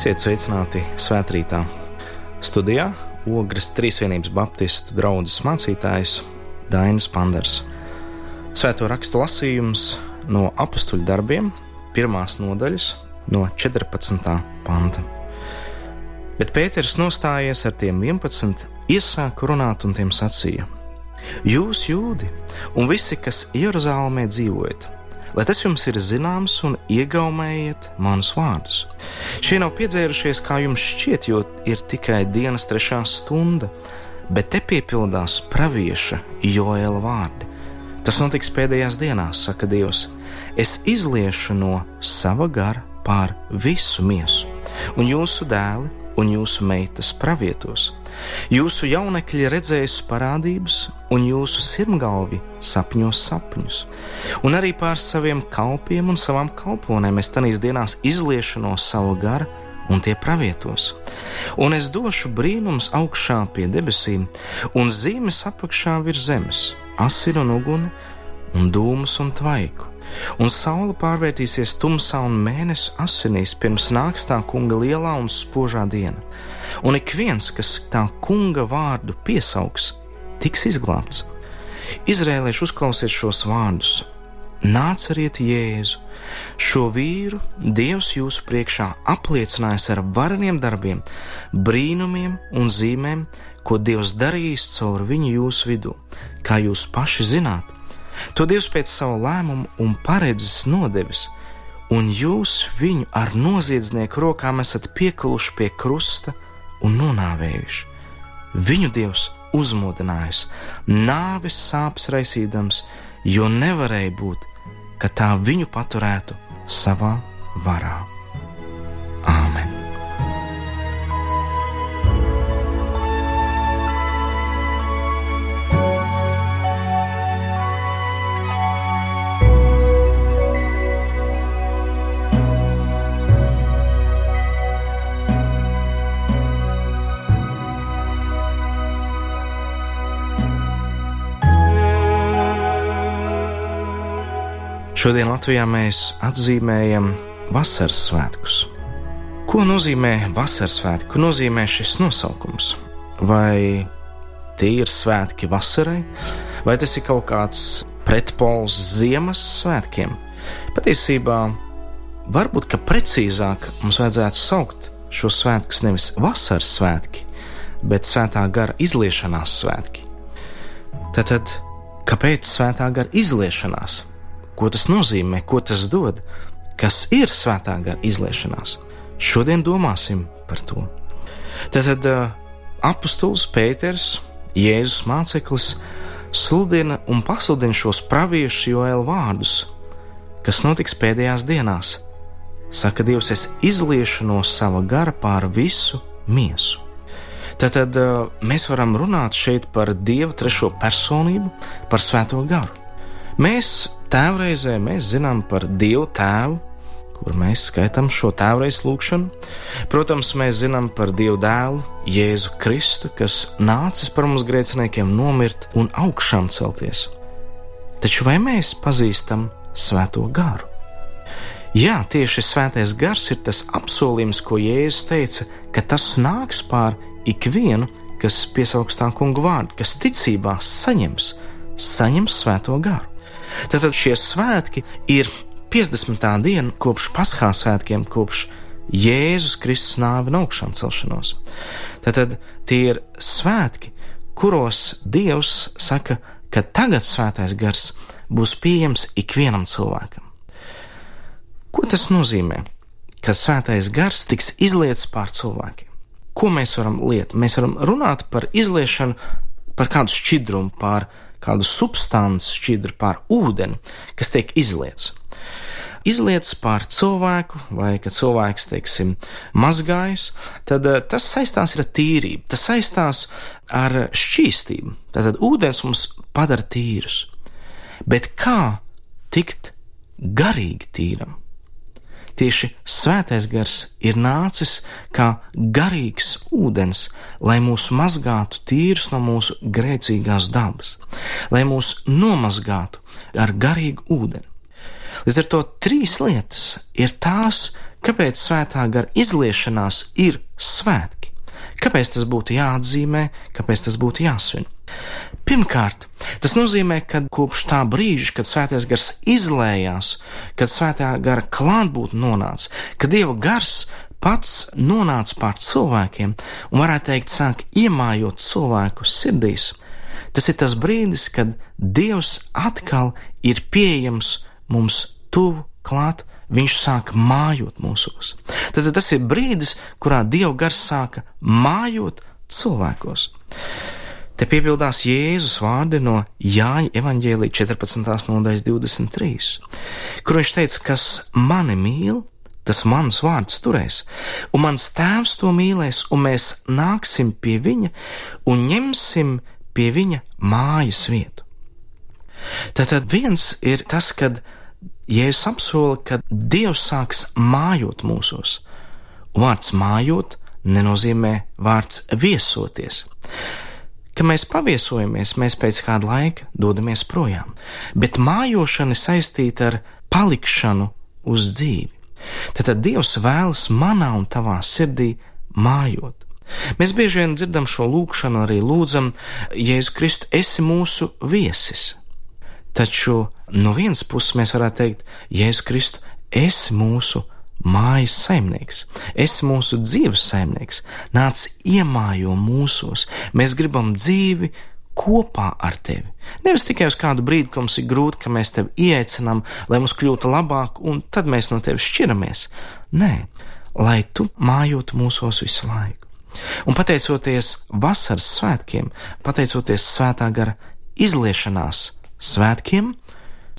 Esiet sveicināti svētkrītā. Studijā Ogres Trīsvienības Baptistu draugs mācītājs Dainis Panders. Svēto rakstu lasījums no apakstuļu darbiem, pirmās nodaļas, no 14. panta. Bet Pēters nostājies ar tiem 11, iesāka runāt un tiem sacīja: Jūs, jūdi, un visi, kas Jeruzalemē dzīvojat, lai tas jums ir zināms un iegaumējiet manus vārdus. Šie nav piedzērušies, kā jums šķiet, jo ir tikai dienas trešā stunda, bet te piepildās pravieša Joēla vārdi. Tas notiks pēdējās dienās, saka Dievs. Es izliešu no sava gara pār visu miesu, un jūsu dēli un jūsu meitas pravietos. Jūsu jaunekļi redzēs parādības, un jūsu sirmgalvi sapņos sapņus. Un arī pār saviem kalpiem un savām kalponēm es tanīs dienās izliešu no sava gara, un tie pravietos. Un es došu brīnums augšā pie debesīm, un zīmes apakšā virs zemes, asinu un uguni, un dūmus un tvaiku un saule pārvērtīsies tumsā un mēnesis asinīs pirms nāks tā kunga lielā un spožā diena. Un ik viens, kas tā kunga vārdu piesaugs, tiks izglābts. Izrēlieši uzklausiet šos vārdus: Nācariet Jēzu! Šo vīru Dievs jūsu priekšā apliecinājis ar vareniem darbiem, brīnumiem un zīmēm, ko Dievs darījis caur viņu jūsu vidū, kā jūs paši zināt To Dievs pēc savu lēmumu un paredzes nodevis, un jūs viņu ar noziedznieku rokām esat piekluši pie krusta un nonāvējuši. Viņu Dievs uzmodinājis, nāves sāpes raisīdams, jo nevarēja būt, ka tā viņu paturētu savā varā. Āmen! Šodien Latvijā mēs atzīmējam vasaras svētkus. Ko nozīmē vasaras svētki? Ko nozīmē šis nosaukums? Vai tie ir svētki vasarai, vai tas ir kaut kāds pretpols Ziemassvētkiem? Patiesībā varbūt precīzāk mums vajadzētu saukt šos svētkus nevis vasaras svētki, bet svētā gara izliešanās svētki. Tātad, kāpēc svētā gara izliešanās? Ko tas nozīmē, ko tas dod, kas ir svētā gara izliešanās. Šodien domāsim par to. Tad uh, apustulis Pēters, Jēzus māceklis, sludina un pasludina šos praviešu joēlu vārdus, kas notiks pēdējās dienās. Saka, Dievs, es izliešu no sava gara pār visu miesu. Tad uh, mēs varam runāt šeit par Dieva trešo personību, par Svēto garu. Mēs tēvreizē mēs zinām par Dievu tēvu, kur mēs skaitām šo tēvreiz lūgšanu. Protams, mēs zinām par Dievu dēlu, Jēzu Kristu, kas nācis par mums grēciniekiem nomirt un augšām celties. Taču vai mēs pazīstam Svēto garu? Jā, tieši svētais gars ir tas apsolījums, ko Jēzus teica, ka tas nāks pār ikvienu, kas piesaugs tā kungu vārdu, kas ticībā saņems, saņems svēto garu. Tātad šie svētki ir 50. diena kopš Paskā svētkiem, kopš Jēzus Kristus nāvi un augšām celšanos. Tātad tie ir svētki, kuros Dievs saka, ka tagad svētais gars būs pieejams ikvienam cilvēkam. Ko tas nozīmē? Ka svētais gars tiks izlietis pār cilvēkiem. Ko mēs varam liet? Mēs varam runāt par izliešanu, par kādu šķidrumu, par kādu substanci šķidru pār ūdeni, kas tiek izliets. Izlietas pār cilvēku, vai kad cilvēks, teiksim, mazgājas, tad uh, tas saistās ar tīrību, tas saistās ar šķīstību. Tātad ūdens mums padara tīrus. Bet kā tikt garīgi tīram? Tieši svētais gars ir nācis kā garīgs ūdens, lai mūs mazgātu tīrus no mūsu grēcīgās dabas, lai mūs nomazgātu ar garīgu ūdeni. Līdz ar to trīs lietas ir tās, kāpēc svētā gara izliešanās ir svētki? Kāpēc tas būtu jāatzīmē, kāpēc tas būtu jāsvin? Pirmkārt, tas nozīmē, ka kopš tā brīža, kad svētais gars izlējās, kad svētā gara klātbūtne nonāca, kad dieva gars pats nonāca pār cilvēkiem un, varētu teikt, sāk iemājot cilvēku sirdīs, tas ir tas brīdis, kad dievs atkal ir pieejams mums tuvu klāt. Viņš sāk mājot mūsos. Tad tas ir brīdis, kurā Dieva gars sāka mājot cilvēkos. Te piepildās Jēzus vārdi no Jāņa evanģēlīja 14. nodaļas 23, kur viņš teica, kas mani mīl, tas mans vārds turēs, un mans tēvs to mīlēs, un mēs nāksim pie viņa un ņemsim pie viņa mājas vietu. Tātad viens ir tas, kad Jēzus apsola, ka Dievs sāks mājot mūsos. Vārds mājot nenozīmē vārds viesoties ka mēs paviesojamies, mēs pēc kāda laika dodamies projām, bet mājošana saistīta ar palikšanu uz dzīvi. Tad, Dievs vēlas manā un tavā sirdī mājot. Mēs bieži vien dzirdam šo lūgšanu, arī lūdzam, Jēzu Kristu, esi mūsu viesis. Taču no vienas puses mēs varētu teikt, Jēzu Kristu, esi mūsu viesis mājas saimnieks, esi mūsu dzīves saimnieks, nāc iemājo mūsos, mēs gribam dzīvi kopā ar tevi. Nevis tikai uz kādu brīdi, kad mums ir grūti, ka mēs tevi ieaicinām, lai mums kļūtu labāk, un tad mēs no tevis šķiramies. Nē, lai tu mājotu mūsos visu laiku. Un pateicoties vasaras svētkiem, pateicoties svētā gara izliešanās svētkiem,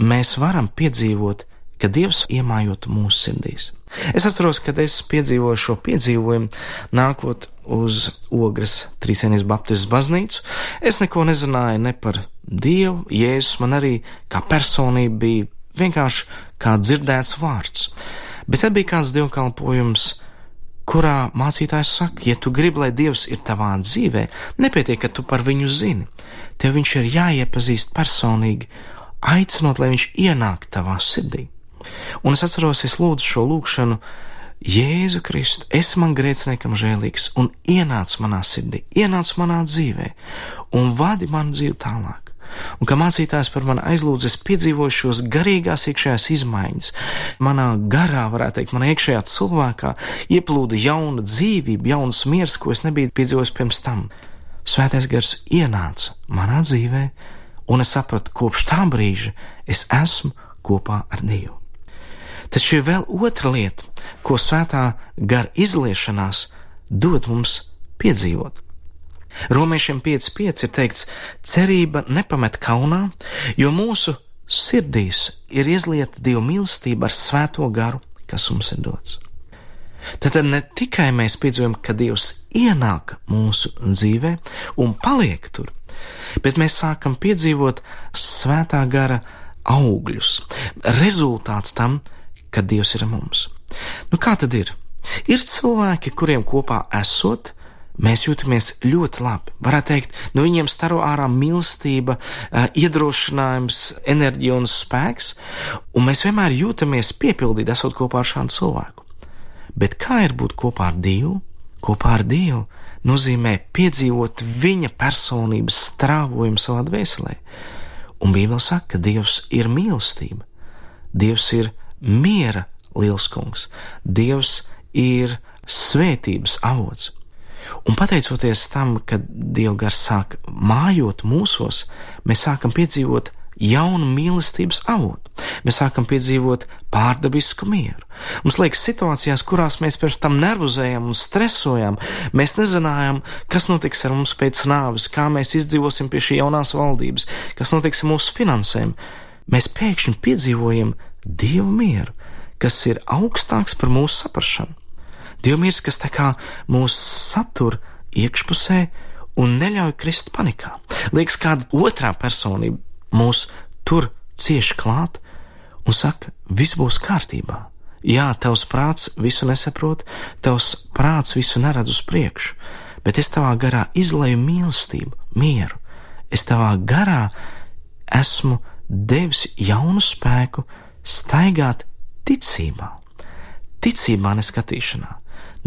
mēs varam piedzīvot ka Dievs iemājot mūsu sirdīs. Es atceros, kad es piedzīvoju šo piedzīvojumu, nākot uz Ogres Trīsienes Baptistas baznīcu. Es neko nezināju ne par Dievu, Jēzus man arī kā personība bija vienkārši kā dzirdēts vārds. Bet tad bija kāds dievkalpojums, kurā mācītājs saka, ja tu gribi, lai Dievs ir tavā dzīvē, nepietiek, ka tu par viņu zini. Tev viņš ir jāiepazīst personīgi, aicinot, lai viņš ienāk tavā sirdī. Un es atceros, es lūdzu šo lūgšanu. Jēzu Kristu, esi man grēciniekam žēlīgs, un ienāc manā sirdī, ienāc manā dzīvē, un vadi manu dzīvi tālāk. Un kā mācītājs par mani aizlūdz, es piedzīvoju šos garīgās iekšējās izmaiņas. Manā garā, varētu teikt, manā iekšējā cilvēkā ieplūda jauna dzīvība, jauns miers, ko es nebiju piedzīvojis pirms tam. Svētais gars ienāca manā dzīvē, un es sapratu, kopš tā brīža es esmu kopā ar Dievu. Taču ir vēl otra lieta, ko svētā gara izliešanās dod mums piedzīvot. Romiešiem 5,5 ir teikts, cerība nepamet kaunā, jo mūsu sirdīs ir izlieta dieva mīlestība ar svēto garu, kas mums ir dots. Tad ne tikai mēs piedzīvojam, ka Dievs ienāk mūsu dzīvē un paliek tur, bet mēs sākam piedzīvot svētā gara augļus, rezultātu tam, ka Dievs ir mums. Nu, kā tad ir? Ir cilvēki, kuriem kopā esot, mēs jūtamies ļoti labi. Varētu teikt, no viņiem staro ārā mīlestība, iedrošinājums, enerģija un spēks, un mēs vienmēr jūtamies piepildīti, esot kopā ar šādu cilvēku. Bet kā ir būt kopā ar Dievu? Kopā ar Dievu nozīmē piedzīvot viņa personības strāvojumu savā dvēselē. Un Bībele saka, ka Dievs ir mīlestība, Dievs ir miera liels kungs. Dievs ir svētības avots. Un pateicoties tam, ka Dieva gars sāk mājot mūsos, mēs sākam piedzīvot jaunu mīlestības avotu. Mēs sākam piedzīvot pārdabisku mieru. Mums liekas, situācijās, kurās mēs pirms tam nervozējam un stresojam, mēs nezinājām, kas notiks ar mums pēc nāves, kā mēs izdzīvosim pie šī jaunās valdības, kas notiks ar mūsu finansēm. Mēs pēkšņi piedzīvojam Dieva mieru, kas ir augstāks par mūsu saprāšanu. Dieva miers, kas tā kā mūs satur iekšpusē un neļauj krist panikā. Liekas, kāda otrā personība mūs tur cieši klāt un saka, viss būs kārtībā. Jā, tavs prāts visu nesaprot, tavs prāts visu neredz uz priekšu, bet es tavā garā izlēju mīlestību, mieru. Es tavā garā esmu devis jaunu spēku, staigāt ticībā. ticībā, ne skatīšanā,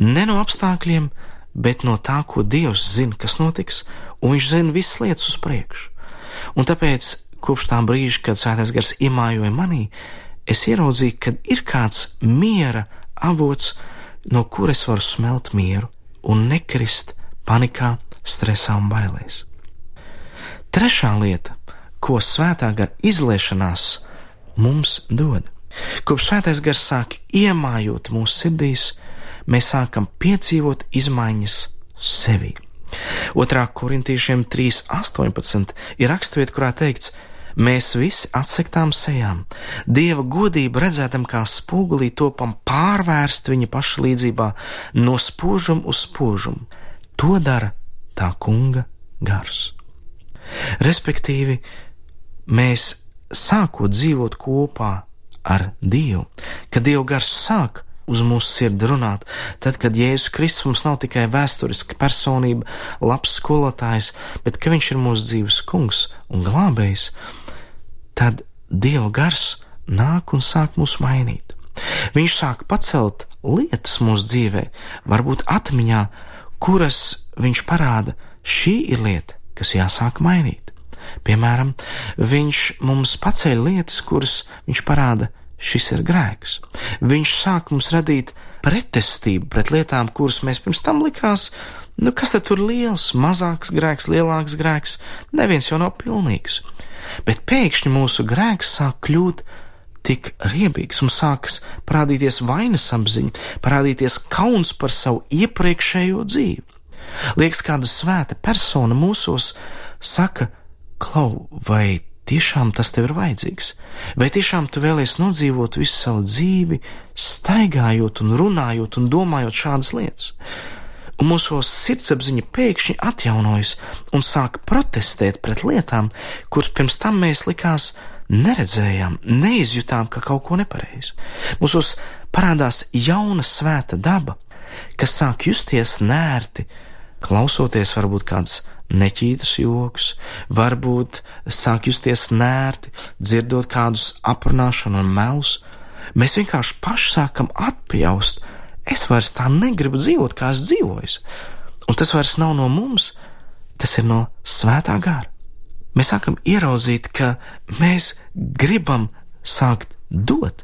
ne no apstākļiem, bet no tā, ko Dievs zina, kas notiks, un Viņš zina visas lietas uz priekšu. Un tāpēc, kopš tā brīža, kad Svētais Gars iemājoja manī, es ieraudzīju, ka ir kāds miera avots, no kuras varu smelt mieru un nekrist panikā, stresā un bailēs. Trešā lieta, ko svētā gara izliešanās mums dod. Kopš svētais gars sāk iemājot mūsu sirdīs, mēs sākam piedzīvot izmaiņas sevī. Otrā korintiešiem 3.18 ir raksturvieta, kurā teikts, mēs visi atsektām sejām, dieva godību redzētam kā spogulī topam pārvērst viņa paša līdzībā no spožuma uz spožumu. To dara tā kunga gars. Respektīvi, mēs sākot dzīvot kopā ar Dievu, kad Dieva gars sāk uz mūsu sirdi runāt, tad, kad Jēzus Kristus mums nav tikai vēsturiska personība, labs skolotājs, bet ka Viņš ir mūsu dzīves kungs un glābējs, tad Dieva gars nāk un sāk mūs mainīt. Viņš sāk pacelt lietas mūsu dzīvē, varbūt atmiņā, kuras viņš parāda, šī ir lieta, kas jāsāk mainīt. Piemēram, viņš mums paceļ lietas, kuras viņš parāda, šis ir grēks. Viņš sāk mums radīt pretestību pret lietām, kuras mēs pirms tam likās, nu kas tad tur liels, mazāks grēks, lielāks grēks, neviens jau nav pilnīgs. Bet pēkšņi mūsu grēks sāk kļūt tik riebīgs, un sākas parādīties vainas apziņa, parādīties kauns par savu iepriekšējo dzīvi. Liekas, kāda svēta persona mūsos saka, klau, vai tiešām tas tev ir vajadzīgs? Vai tiešām tu vēlies nodzīvot visu savu dzīvi, staigājot un runājot un domājot šādas lietas? Un mūsu sirdsapziņa pēkšņi atjaunojas un sāk protestēt pret lietām, kuras pirms tam mēs likās neredzējām, neizjutām, ka kaut ko nepareizi. Mūsos parādās jauna svēta daba, kas sāk justies nērti, klausoties varbūt kādas neķītas joks, varbūt sāk justies nērti, dzirdot kādus aprunāšanu un melus. Mēs vienkārši paši sākam atpjaust, es vairs tā negribu dzīvot, kā es dzīvoju. Un tas vairs nav no mums, tas ir no svētā gara. Mēs sākam ieraudzīt, ka mēs gribam sākt dot,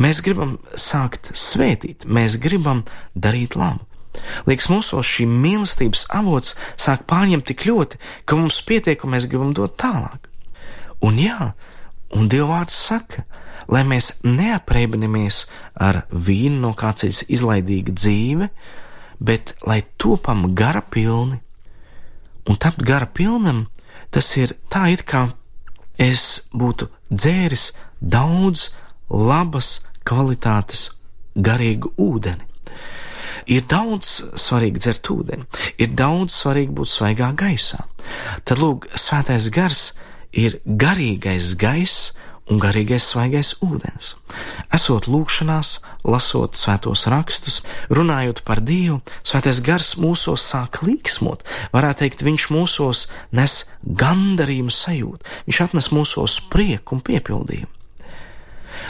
mēs gribam sākt svētīt, mēs gribam darīt labu. Liekas, mūsos šī mīlestības avots sāk pārņemt tik ļoti, ka mums pietiek, un mēs gribam dot tālāk. Un jā, un Dieva vārds saka, lai mēs neapreibinamies ar vīnu no kā ceļa izlaidīga dzīve, bet lai topam gara pilni. Un tapt gara pilnam, tas ir tā, it kā es būtu dzēris daudz labas kvalitātes garīgu ūdeni. Ir daudz svarīgi dzert ūdeni, ir daudz svarīgi būt svaigā gaisā. Tad, lūk, svētais gars ir garīgais gaiss un garīgais svaigais ūdens. Esot lūgšanās, lasot svētos rakstus, runājot par Dievu, svētais gars mūsos sāk līksmot, varētu teikt, viņš mūsos nes gandarījumu sajūtu, viņš atnes mūsos prieku un piepildījumu.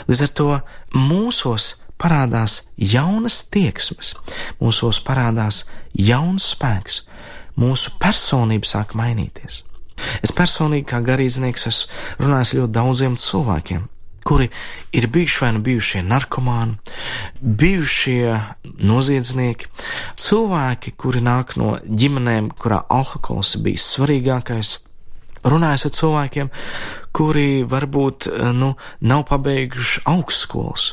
Līdz ar to mūsos parādās jaunas tieksmes, mūsos parādās jauns spēks, mūsu personība sāk mainīties. Es personīgi, kā garīdznieks, esmu runājis ļoti daudziem cilvēkiem, kuri ir bijuši vai nu bijušie narkomāni, bijušie noziedznieki, cilvēki, kuri nāk no ģimenēm, kurā alkohols ir bijis svarīgākais. Runājot ar cilvēkiem, kuri varbūt nu, nav pabeiguši augstskolas,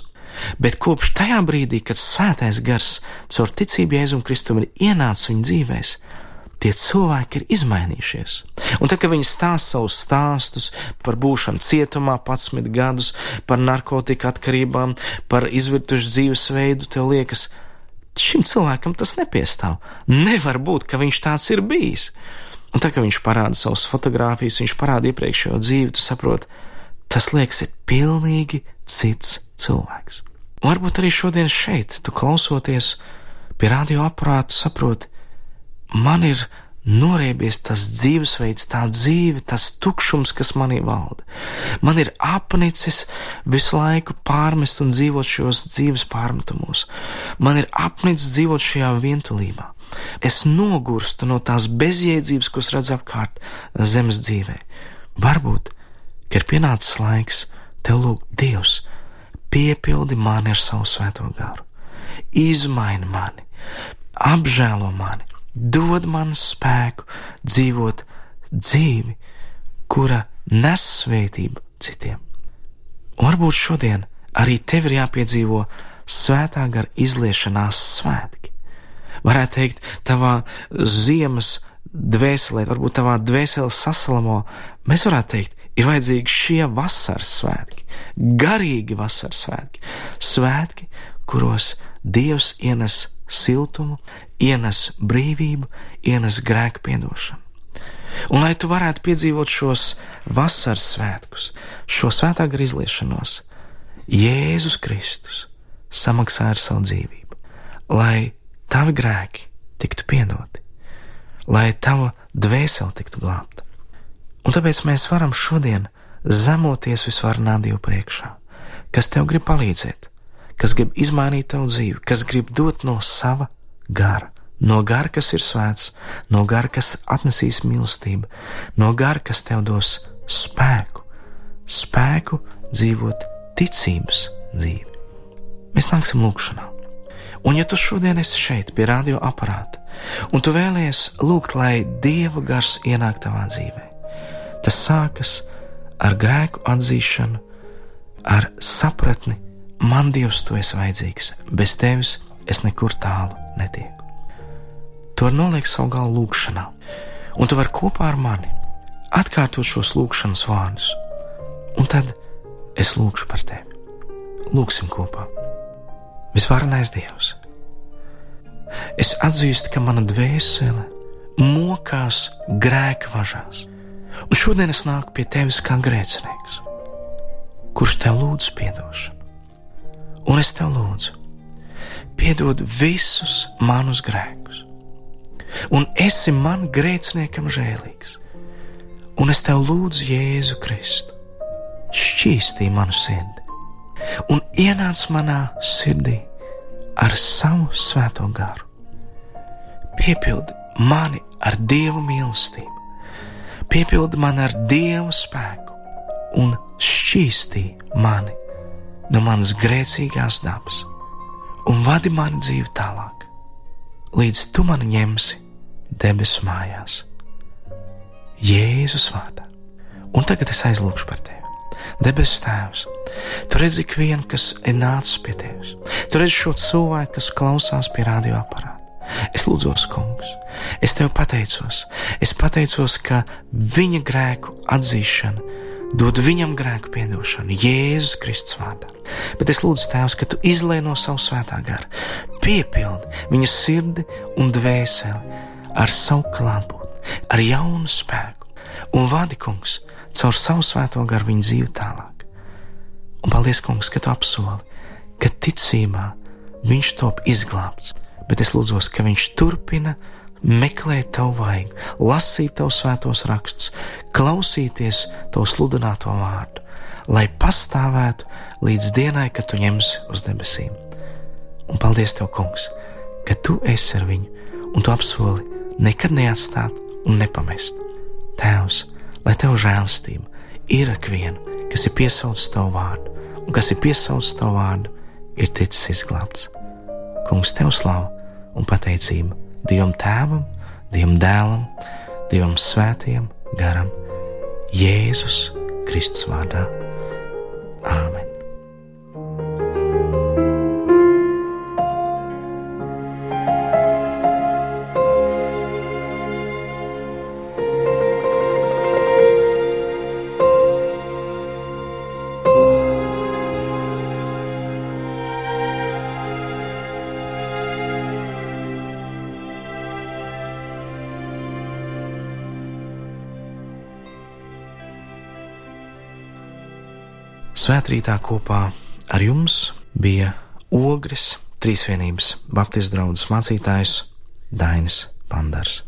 Bet kopš tajā brīdī, kad svētais gars caur ticību Jēzum Kristum ir ienācis viņu dzīvēs, tie cilvēki ir izmainījušies. Un tad, kad viņi stāsta savus stāstus par būšanu cietumā, 11 gadus, par narkotiku atkarībām, par izvirtušu dzīvesveidu, tev liekas, šim cilvēkam tas nepiestāv. Nevar būt, ka viņš tāds ir bijis. Un tā, kad viņš parāda savus fotogrāfijas, viņš parāda iepriekšējo dzīvi, tu saproti, tas liekas, ir pilnīgi cits cilvēks. Varbūt arī šodien šeit, tu klausoties pie radioaparāta, saproti, man ir noriebies tas dzīvesveids, tā dzīve, tas tukšums, kas manī valda. Man ir apnicis visu laiku pārmest un dzīvot šos dzīves pārmetumos. Man ir apnicis dzīvot šajā vientulībā. Es nogurstu no tās bezjēdzības, ko redzu apkārt zemes dzīvē. Varbūt, ka ir pienācis laiks tev lūgt Dievs, piepildi mani ar savu svēto garu, izmaini mani, apžēlo mani, dod man spēku dzīvot dzīvi, kura nes svētību citiem. Varbūt šodien arī tev ir jāpiedzīvo svētā gara izliešanās svētki. Varētu teikt, tavā ziemas dvēselē, varbūt tavā dvēseles sasalamo, mēs varētu teikt, ir vajadzīgi šie vasaras svētki, garīgi vasaras svētki, svētki, kuros Dievs ienes siltumu, ienes brīvību, ienes grēku piedošanu. Un lai tu varētu piedzīvot šos vasaras svētkus, šo svētā gara izliešanos, Jēzus Kristus samaksāja ar savu dzīvību, lai tavi grēki tiktu piedoti, lai tava dvēsele tiktu glābta. Un tāpēc mēs varam šodien zemoties visvarenā Dievu priekšā, kas tev grib palīdzēt, kas grib izmainīt tavu dzīvi, kas grib dot no sava gara, no gara, kas ir svēts, no gara, kas atnesīs mīlestību, no gara, kas tev dos spēku, spēku dzīvot ticības dzīvi. Mēs nāksim lūgšanā. Un, ja tu šodien esi šeit pie radio aparāta, un tu vēlies lūgt, lai Dieva gars ienāk tavā dzīvē, tas sākas ar grēku atzīšanu, ar sapratni, Man Dievs, tu esi vajadzīgs, bez tevis es nekur tālu netieku. Tu vari noliekt savu galvu lūgšanā, un tu vari kopā ar mani atkārtot šos lūgšanas vārdus, un tad es lūgšu par tevi. Lūksim kopā. Visvarenais Dievs, es atzīstu, ka mana dvēsele mokās grēka važās, un šodien es nāku pie tevis kā grēcinieks, kurš tev lūdz atdošanu. Un es tev lūdzu, piedod visus manus grēkus, un esi man grēciniekam žēlīgs, un es tev lūdzu Jēzu Kristu, šķīstī manu sirdi, un ienāc manā sirdī ar savu svēto garu. Piepildi mani ar dievu mīlestību, piepildi mani ar dievu spēku un šķīstī mani no manas grēcīgās dabas un vadi manu dzīvi tālāk, līdz tu mani ņemsi debesu mājās. Jēzus vārdā. Un tagad es aizlūgšu par tevi. Debesu Tēvs, tu redzi ikvienu, kas ir nācis pie tevis. Tu redzi šo cilvēku, kas klausās pie radioaparāta. Es lūdzu, Kungs, es tev pateicos, es pateicos, ka viņa grēku atzīšana dod viņam grēku piedošanu Jēzus Kristus vārdā. Bet es lūdzu, Tēvs, ka tu izlai no savas svētā gara, piepildi viņa sirdi un dvēseli ar savu klātbūtni, ar jaunu spēku, un vadi, Kungs, caur savu svēto garu viņa dzīvi tālāk. Un paldies, Kungs, ka tu apsoli, ka ticībā viņš top izglābts, bet es lūdzu, ka viņš turpina meklēt tavu vaigu, lasīt tavu svētos rakstus, klausīties tavu sludināto vārdu, lai pastāvētu līdz dienai, kad tu ņemsi uz debesīm. Un paldies tev, Kungs, ka tu esi ar viņu un tu apsoli nekad neatstāt un nepamest. Tēvs, lai tev žēlastība ir ikviena, kas ir piesaucis tavu vārdu, un kas ir piesaucis tavu vārdu, ir ticis izglābts. Kungs, tev slavu un pateicību! Dievam Tēvam, Dievam Dēlam, Dievam Svētajam Garam, Jēzus Kristus vārdā. Āmen! Svētrītā kopā ar jums bija Ogres Trīsvienības Baptistu draugs mācītājs Dainis Pandars.